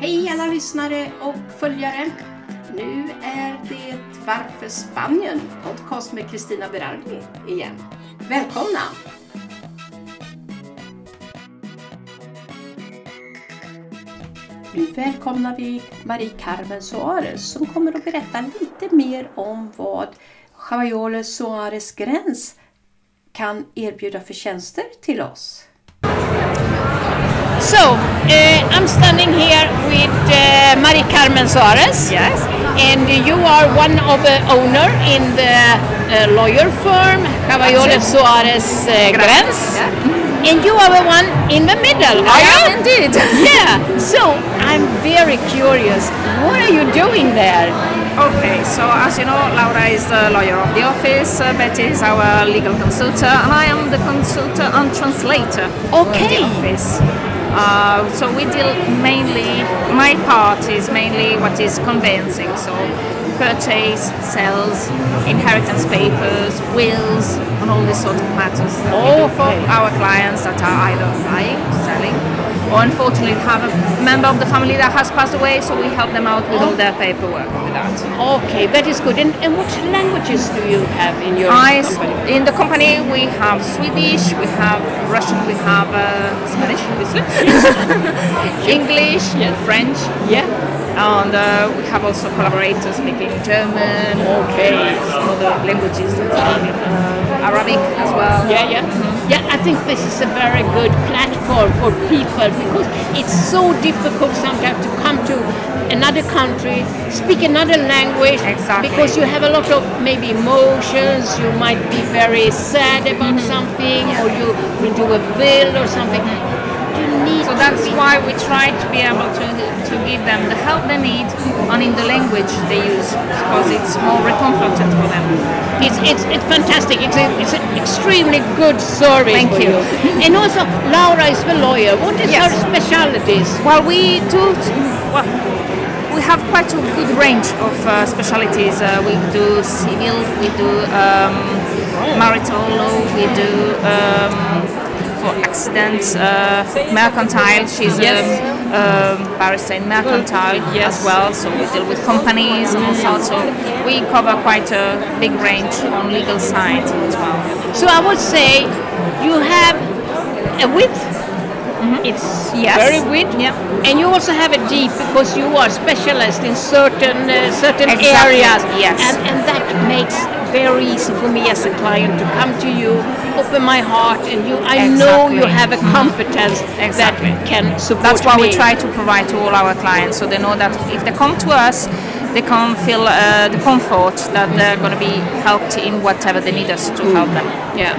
Hej alla lyssnare och följare. Nu är det Varför Spanien? Podcast med Kristina Berardi igen. Välkomna! Nu välkomnar vi Marie Carmen Soares som kommer att berätta lite mer om vad Javajole Soares Gräns kan erbjuda för tjänster till oss. So, uh, I'm standing here with uh, Marie Carmen Suarez. Yes. And you are one of the owner in the uh, lawyer firm Javajole Suarez uh, Gräns. Yeah. And you are the one in the middle, I are you? am indeed. yeah. So I'm very curious. What are you doing there? Okay, so as you know, Laura is the lawyer of the office, uh, Betty is our legal consultant, and I am the consultant and translator Okay. of the office. Uh, so we deal mainly, my part is mainly what is conveyancing, so purchase, sales, inheritance papers, wills, and all these sort of matters All for our clients that are either buying, selling, or unfortunately have a member of the family that has passed away, so we help them out with all their paperwork with that. Okay, that is good. And, and what languages do you have in your I, company? in the company we have Swedish, we have Russian, we have uh, Spanish, English, French, Yeah. And uh, we have also collaborators speaking German, Okay. some other languages, uh, Arabic as well. Yeah, yeah. Yeah, I think this is a very good platform for people because it's so difficult sometimes to come to another country, speak another language, Exactly. because you have a lot of maybe emotions, you might be very sad about Mm-hmm. something, or you will do a bill or something. You need So that's why we try to be able to, to give them the help they need and in the language they use because it's more reconfortant for them. It's, it's, it's fantastic. It's, a, it's an extremely good service. Thank for you. and also, Laura is the lawyer. What is Yes. her specialities? Well, we do. Well, we have quite a good range of uh, specialities. Uh, we do civil, we do um, marital law, we do um, for accidents, uh, mercantile. She's Yes. a um, barrister in mercantile Yes. as well, so we deal with companies and all. So we cover quite a big range on legal side as well. So I would say you have a width. It's Yes. very width. Yeah. And you also have a deep because you are specialist in certain uh, certain Exactly, areas. yes. And and that makes very easy for me as a client to come to you, open my heart, and you. I know you have a competence Exactly. that can support That's what me. we try to provide to all our clients, so they know that if they come to us, they can feel uh, the comfort that they're going to be helped in whatever they need us to help them. Yeah.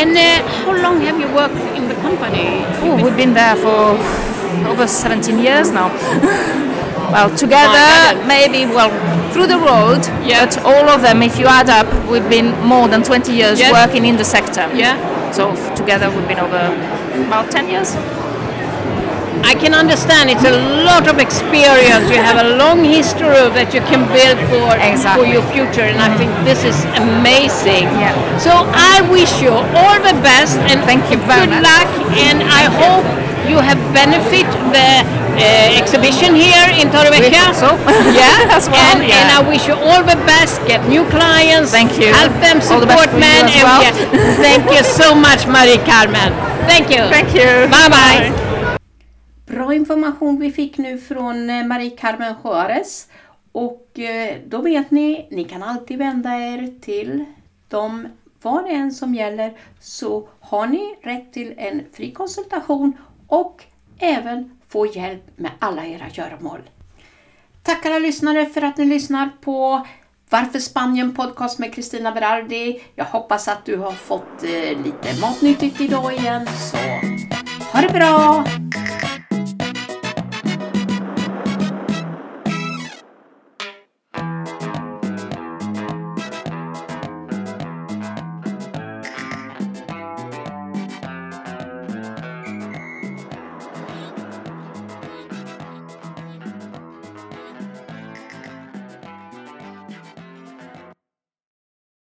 And uh, how long have you worked in the company? Oh, we've been there for over 17 years now. well, together, maybe, well, through the road, Yeah. but all of them, if you add up, we've been more than 20 years Yes. working in the sector. Yeah. So together, we've been over about 10 years. I can understand it's a lot of experience. You have a long history that you can build for for your future, and I think this is amazing. Yeah. So I wish you all the best and Thank you very good much. luck. And I hope you have benefit the uh, exhibition here in Torrevieja. so. yeah, As well, And, yeah. and I wish you all the best. Get new clients. Thank you. Help them the support you men. and well. yeah, thank you so much, Marie Carmen. Thank you. Thank you. Bye bye. Bra information vi fick nu från eh, Marie Carmen Juarez. Och eh, då vet ni, ni kan alltid vända er till dem, vad det än som gäller, så har ni rätt till en fri konsultation och även få hjälp med alla era göromål. Tack alla lyssnare för att ni lyssnar på Varför Spanien podcast med Kristina Berardi. Jag hoppas att du har fått eh, lite matnyttigt idag igen. Så ha det bra!